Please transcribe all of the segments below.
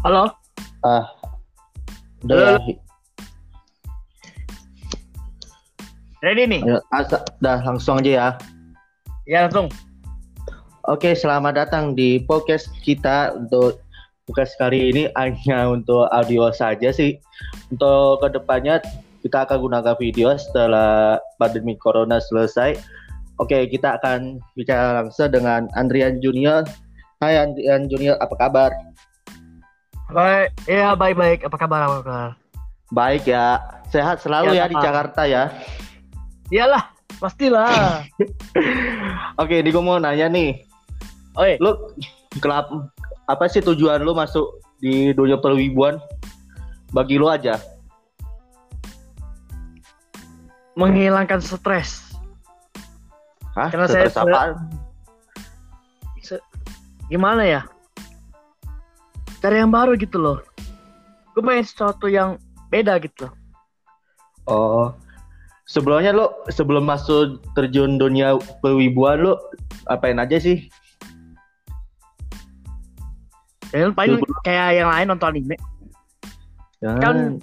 Halo? Ah, udah Halo, ya. Ready nih? Ayo, asa- dah langsung aja ya. Ya langsung. Oke, selamat datang di podcast kita untuk podcast kali ini hanya untuk audio saja sih. Untuk ke depannya kita akan gunakan video setelah pandemi corona selesai. Oke, kita akan bicara langsung dengan Andrian Junior. Hai Andrian Junior, apa kabar? Baik, iya baik-baik. Apa kabar? Apa kabar? Baik ya, sehat selalu Ya, ya, di. Jakarta ya. Iyalah, pastilah. Oke, ini gue mau nanya nih, Oi, lu kenapa apa sih tujuan lu masuk di dunia perwibuan bagi lu aja menghilangkan stres. Hah? Karena saya Stres apaan? Gimana ya? Cari yang baru gitu loh. Gue pengen sesuatu yang beda gitu loh. oh sebelumnya lu sebelum masuk terjun dunia perwibuan lu apain aja sih Ya, paling Sebelum- kayak yang lain nonton anime. ya, Kan-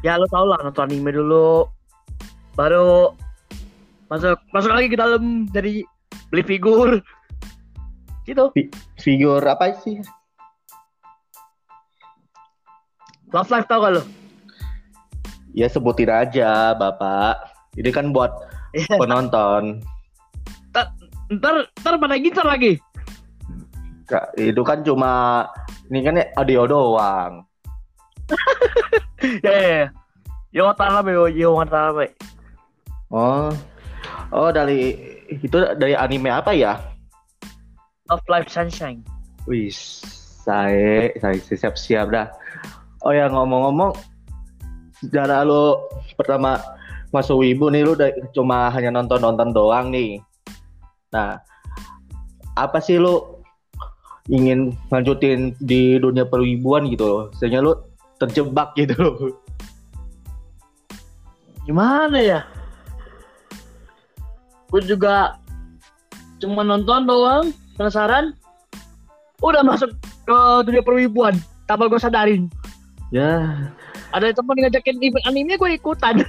Ya lo tau lah nonton anime dulu. Baru masuk masuk lagi ke dalam jadi beli figur. Gitu. figur apa sih Love Life tau gak lo? ya sebutin aja bapak ini kan buat Iya. penonton Ntar, ntar pada gitar lagi. Kak, itu kan cuma ini kan audio doang Ya, ya, ya. Yo Watanabe, yo, yo oh oh dari itu dari anime apa ya Love Life Sunshine. Wih, saya saya siap-siap dah. Oh ya ngomong-ngomong, sejarah lo pertama masuk wibu nih lu udah cuma hanya nonton-nonton doang nih. Nah, apa sih lu ingin lanjutin di dunia perwibuan gitu? Sehingga lu terjebak gitu loh. Gimana ya? Gue juga cuma nonton doang, penasaran. Udah masuk ke dunia perwibuan, tanpa gue sadarin. Ya, Ada teman ngajakin event anime, gue ikutan.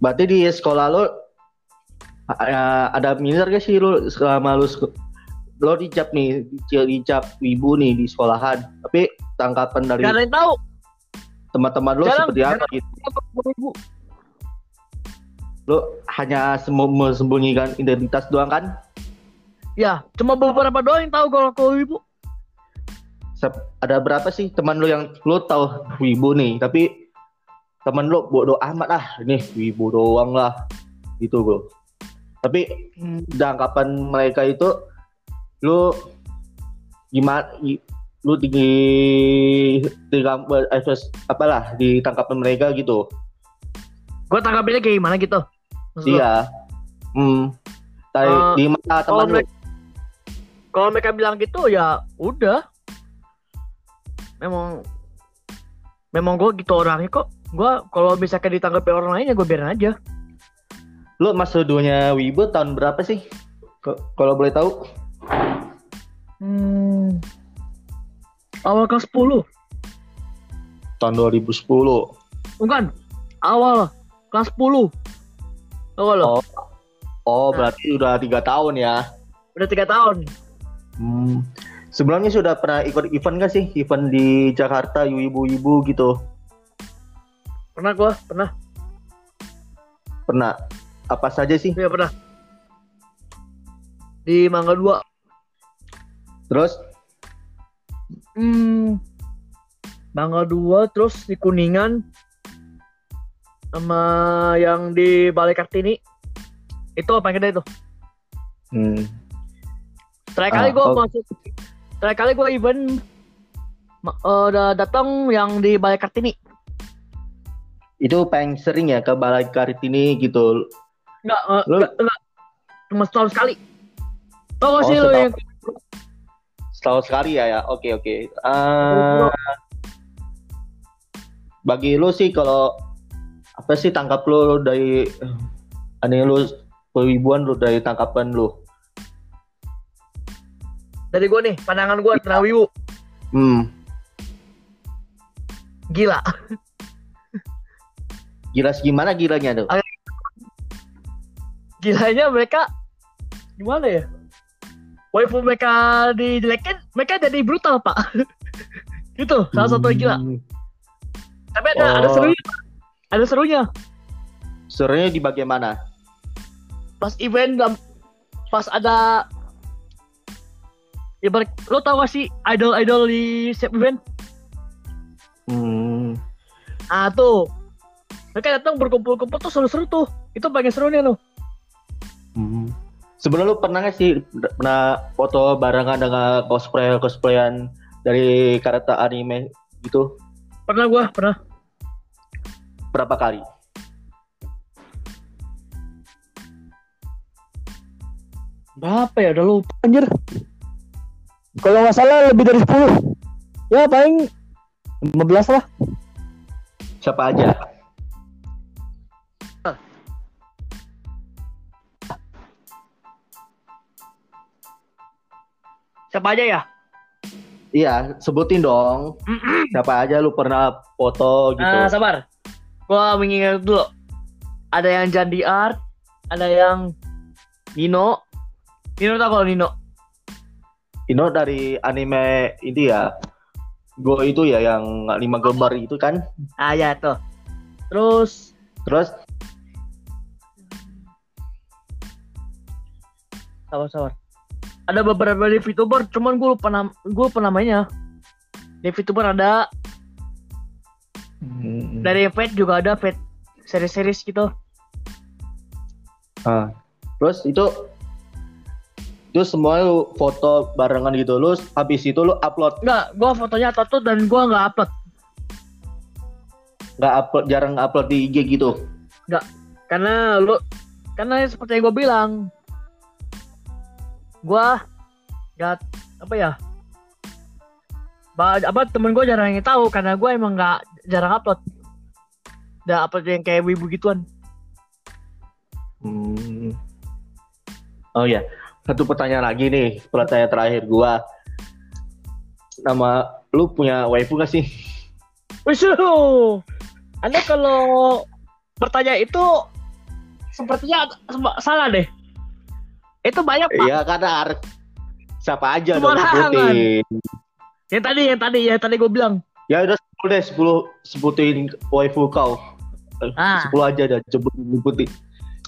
berarti di sekolah lu a- ada minor gak sih lu selama sek- lo dicap nih dicap dicap wibu nih di sekolahan tapi tangkapan dari Gak ada yang tahu. teman-teman lu Jarang, seperti apa gitu lu hanya mesembunyikan identitas doang kan Ya, cuma beberapa doang yang tahu kalau aku wibu. Ada berapa sih teman lu yang lu tahu wibu nih tapi teman lu bodoh amat ah ini wibu doang lah gitu bro tapi Hmm. tangkapan mereka itu lu gimana lu di di eh, terus apalah di tangkapan mereka gitu Gue tanggapinnya kayak gimana gitu. Maksud iya hmm dari Eh, di mata kalau teman lu mereka, kalau mereka bilang gitu ya udah. Memang memang gue gitu orangnya kok. Gue kalau misalkan ditanggapi orang lain ya gue biarin aja. lu masuk dunia wibu tahun berapa sih K- kalau boleh tahu Hmm. Awal kelas 10. tahun 2010 Bukan. Awal kelas 10. Tahu lo? Oh. oh Nah. berarti udah tiga tahun ya Udah tiga tahun. hmm. Sebelumnya sudah pernah ikut event gak sih event di Jakarta wibu-wibu gitu Pernah gue, pernah. pernah apa saja sih Iya pernah. Di Mangga 2. terus Hmm. Mangga 2 terus di Kuningan sama yang di Balai Kartini. Itu apa yang itu? hmm. Terakhir Ah, kali gue oh. masuk terakhir kali gue event eh, udah datang yang di Balai Kartini. itu paling sering ya ke Balai Kartini gitu Enggak, eh, Lu- enggak, enggak. Cuma setahun sekali. Gak Oh, sih lu yang setahun sekali ya ya oke oke Eh, bagi lu sih kalau apa sih tangkap lu dari aneh lu perwibuan lu dari tangkapan lu dari gue nih, pandangan gue tentang Wibu. Hmm, Gila. gila gimana gilanya tuh? Gilanya mereka gimana ya? Waifu mereka dijelekin, mereka jadi brutal, Pak. gitu, salah satu yang gila. Hmm, Tapi ada ada Oh. serunya. Ada serunya. Serunya di bagian mana? Pas event pas ada Ibarat, lo tau gak sih idol-idol di setiap event? Hmm, Ah tuh, mereka datang berkumpul-kumpul tuh seru-seru tuh. Itu bagian serunya tuh. hmm. Sebelum lu pernah nggak sih pernah foto barengan dengan cosplay cosplayan dari karakter anime gitu? Pernah gua, pernah. Berapa kali? Berapa ya? Udah lupa anjir. Kalau nggak salah lebih dari 10. Ya paling 15 lah. Siapa aja? Siapa aja ya? Iya, sebutin dong. Siapa aja lu pernah foto gitu? Ah, sabar. Gua mengingat dulu. Ada yang Jandi Art, ada yang Nino. Nino tau kalau Nino? Ino dari anime ini ya. Go itu ya yang lima gambar itu kan. Ah ya tuh. Terus Terus sabar sabar. Ada beberapa di VTuber, cuman gue lupa nam gue lupa namanya. Di VTuber ada, Hmm. dari Fate juga ada Fate series-series gitu. Ah. Terus itu itu semua lu foto barengan gitu lu habis itu lu upload. Enggak, gua fotonya tato dan gua nggak upload. nggak upload jarang upload di IG gitu. Karena lu karena seperti yang gue bilang gua nggak apa ya ba, apa temen gue jarang yang tahu karena gue emang nggak jarang upload. Nggak upload yang kayak wibu gituan. Hmm. oh ya satu pertanyaan lagi nih pertanyaan terakhir gua. Nama lu punya waifu gak sih? Wih, anda kalau bertanya itu sepertinya salah deh. Itu banyak pak. Iya karena siapa aja dong sebutin. Yang tadi yang tadi yang tadi gue bilang. Ya udah 10 deh 10 sebutin waifu kau. Ah. 10 aja dah sebutin sebutin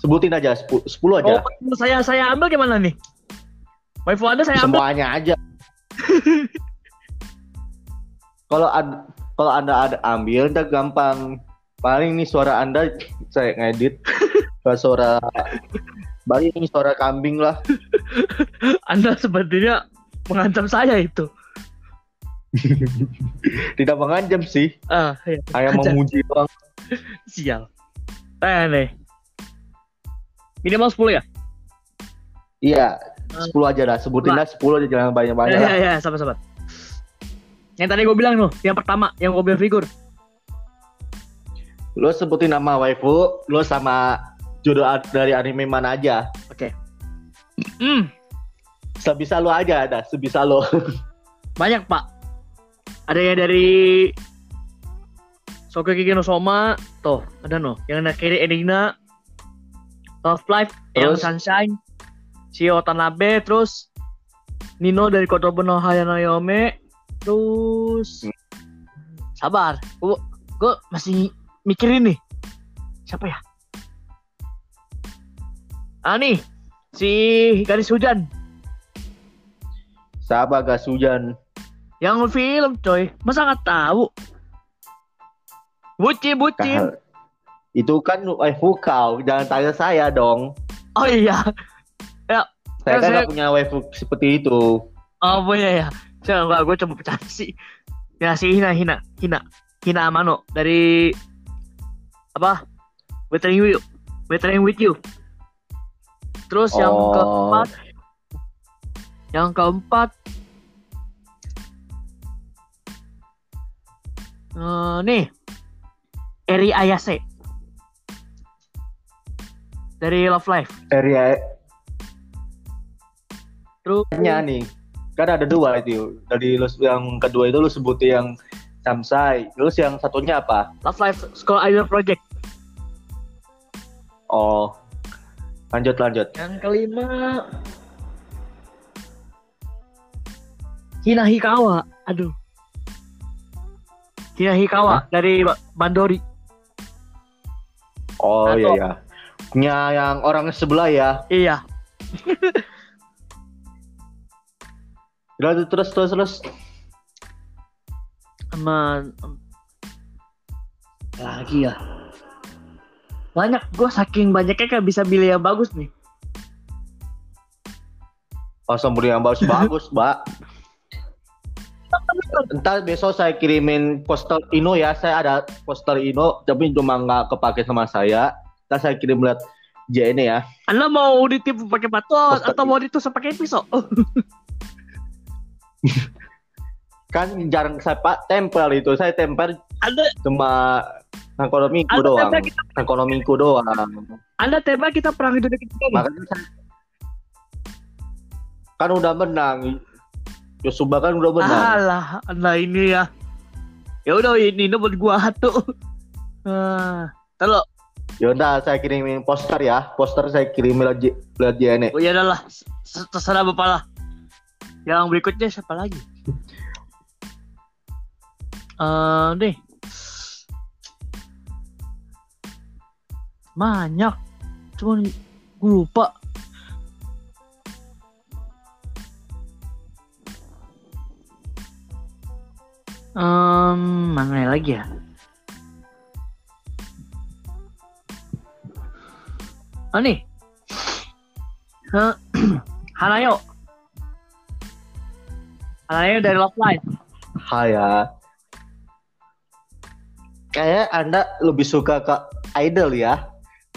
sebutin aja 10, 10 aja. Oh, saya saya ambil gimana nih? Waifu anda saya ambil. Semuanya aja. Kalau ad- kalau anda ada ambil udah gampang. Paling nih suara anda saya ngedit. Suara paling ini suara kambing lah. Anda sepertinya mengancam saya itu. Tidak mengancam sih. Ah ya. hanya Aja. memuji doang. Sial. Eh nih minimal 10 ya? Iya 10 aja dah. Sebutin dah 10 aja jangan banyak-banyak ya lah. ya ya sabar sabar. Yang tadi gue bilang tuh yang pertama yang gue bilang figur. Lo sebutin nama waifu lo sama judul dari anime mana aja. Hmm. Sebisa lo aja ada sebisa lo. Banyak pak. Ada yang dari Sokeki no Soma tuh ada no. Yang dari kiri Enigna Love Life Terus? Sunshine Shio Tanabe terus Nino dari Kotobu no Hayanayome terus Hmm. sabar gua, gua masih mikirin nih. Siapa ya? Ah nih si Garis Hujan. Siapa gas hujan? Yang film coy. Masa nggak tahu? Buci buci Kah- itu kan waifu kau jangan tanya saya dong. Oh iya. Saya Kan kan saya- punya waifu seperti itu. Oh punya ya. Saya nggak gue coba bercanda sih. Ya si Hina Hina Hina. Hina Amano dari apa? Wettering with you. Wettering with you. Terus yang Oh. keempat yang keempat eh, nih. Eri Ayase dari Love Life. Area terus nya nih kan ada dua itu. Dari lu yang kedua itu lu sebutin yang Samsai. Terus yang satunya apa? Love Life School Idol Project. oh. Lanjut lanjut. Yang kelima. Hina Hikawa. Aduh. Hina Hikawa dari Ba- Bandori. oh Atau- iya. ya punya yang orang sebelah ya Iya. Lanjut terus terus terus Sama lagi ya. Banyak gue saking banyaknya kayak bisa pilih yang bagus nih. oh sembunyi yang bagus bagus mbak Entar besok saya kirimin poster Ino ya. Saya ada poster Ino, tapi cuma nggak kepake sama saya. Ntar saya kirim lihat JN ya. Anda mau ditipu pakai Poster- atau mau ditusuk pakai pisau? Kan jarang saya pak tempel itu. Saya tempel Anda cuma ekonomiku Anda doang. tempel kita, Ekonomiku doang. Anda tembak kita perang dunia ketiga. Makanya saya kan udah menang. Yosuba kan udah menang. Alah, Anda ini ya. Ya udah ini ini buat gua tuh. Ah, terus Ya udah saya kirimin poster ya. Poster saya kirimin lihat J- lihat JN. Oh ya udahlah, s- terserah bapak lah. Yang berikutnya siapa lagi? Eh deh. Banyak. Cuman gue lupa. Em, mana lagi ya? Nih. Hah, Hanayo. Hanayo dari Love Live. Hai ya. Kayak Anda lebih suka ke idol ya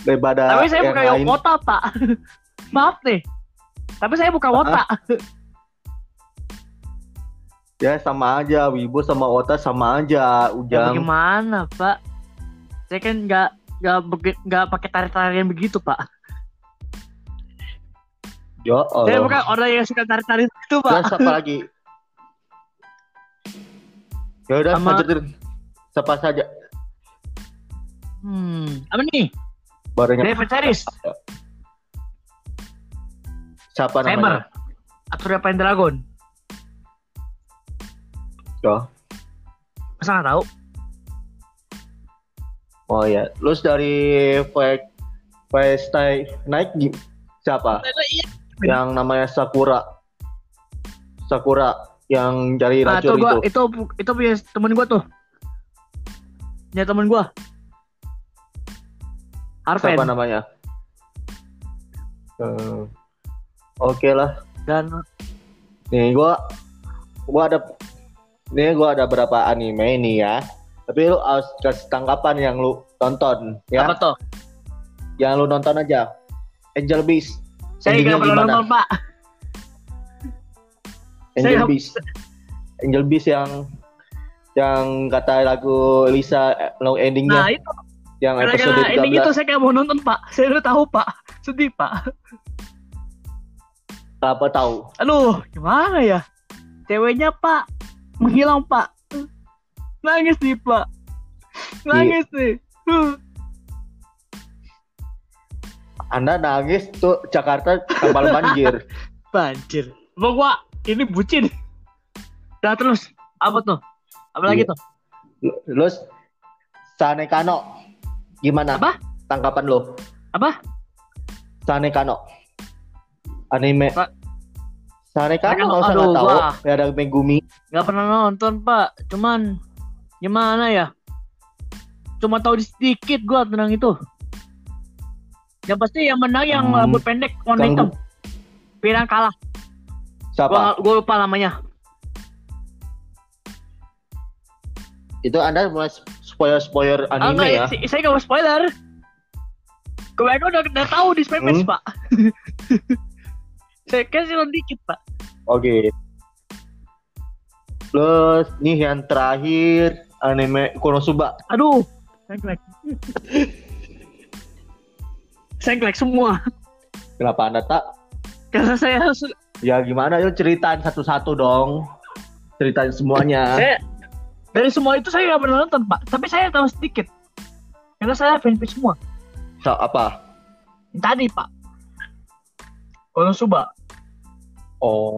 daripada Tapi saya yang bukan lain. Yokota, Pak. Maaf nih. Tapi saya bukan Wota. Ya sama aja, Wibu sama Ota sama aja, Ya, Ujang. bagaimana, Pak? Saya kan nggak nggak nggak pakai tarik-tarian begitu, Pak. Ya Saya Allah. bukan orang yang suka tarik-tarik itu, Pak. Terus siapa lagi? Ya udah Sama- lanjutin. Siapa saja? Hmm, apa nih? Barunya David Series, siapa Saber, namanya? Atura Pendragon. Ya. Masa nggak tahu? Oh ya, terus dari Five Five Stay naik siapa? Iya. Yang namanya Sakura. Sakura yang cari Nah, itu racun gua itu. itu itu punya temen gua tuh. Ya temen gua. Arven Siapa namanya? Hmm. Oke lah. dan Nih gua gua ada nih gua ada berapa anime ini ya. Tapi lu harus kasih tanggapan yang lu tonton ya. apa tuh? Yang lu nonton aja. Angel Beast. Saya nggak pernah gimana? nonton Pak. Angel Saya- Beast. Angel Beast yang yang kata lagu Elisa eh, long endingnya Nah itu yang episode gara-gara ending itu 13 saya nggak mau nonton Pak. Saya udah tahu Pak. Sedih Pak. apa tahu Aduh gimana ya? Ceweknya Pak menghilang Pak. Nangis nih Pak. Nangis nih. Huh. Anda nangis tuh Jakarta tambal banjir Banjir. Gua ini bucin. Dah terus apa tuh? Apa lagi Iya. tuh? terus Sane Kano gimana Apa? tanggapan lo Apa? Sane Kano anime Pak. Sane Kano aduh, nggak tahu ya ada Megumi Gak pernah nonton Pak. Cuman gimana ya? Cuma tahu sedikit gua tentang itu. Yang pasti yang menang yang Hmm. rambut pendek warna hitam. Pirang kalah. siapa Gua, gua lupa namanya. itu Anda mulai spoiler spoiler Ah, anime enggak, ya si- saya gak mau spoiler. Kebanyakan udah, udah tahu di Spepes, Hmm. Pak. saya kasih dikit, Pak. Oke. Terus nih yang terakhir anime Konosuba. Aduh, sengklek. sengklek semua. Kenapa Anda tak? Karena saya su- Ya gimana yuk ceritain satu-satu dong. Ceritain semuanya. Saya dari semua itu saya nggak pernah nonton pak, tapi saya tahu sedikit. Karena saya fanpage semua. So, apa? Tadi pak. Konosuba. Oh.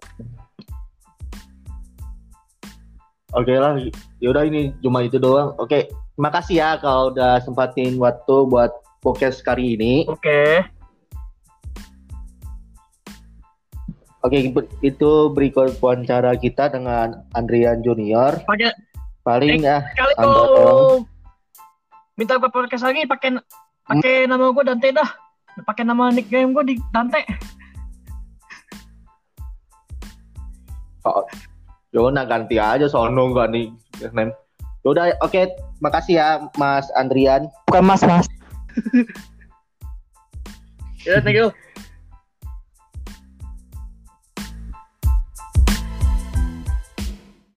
Oke lah, yaudah ini cuma itu doang. Oke, makasih ya kalau udah sempatin waktu buat podcast kali ini. Oke. Oke, ber- itu berikut wawancara kita dengan Andrian Junior. Pakai Paling ya, kali Anda kalau tolong. minta ke podcast lagi pakai pakai nama gue Dante dah. Pakai nama nickname gue di Dante. oh, yaudah ganti aja sono nggak nih. name. Yaudah, oke, makasih ya Mas Andrian. Bukan Mas Mas. ya, thank you.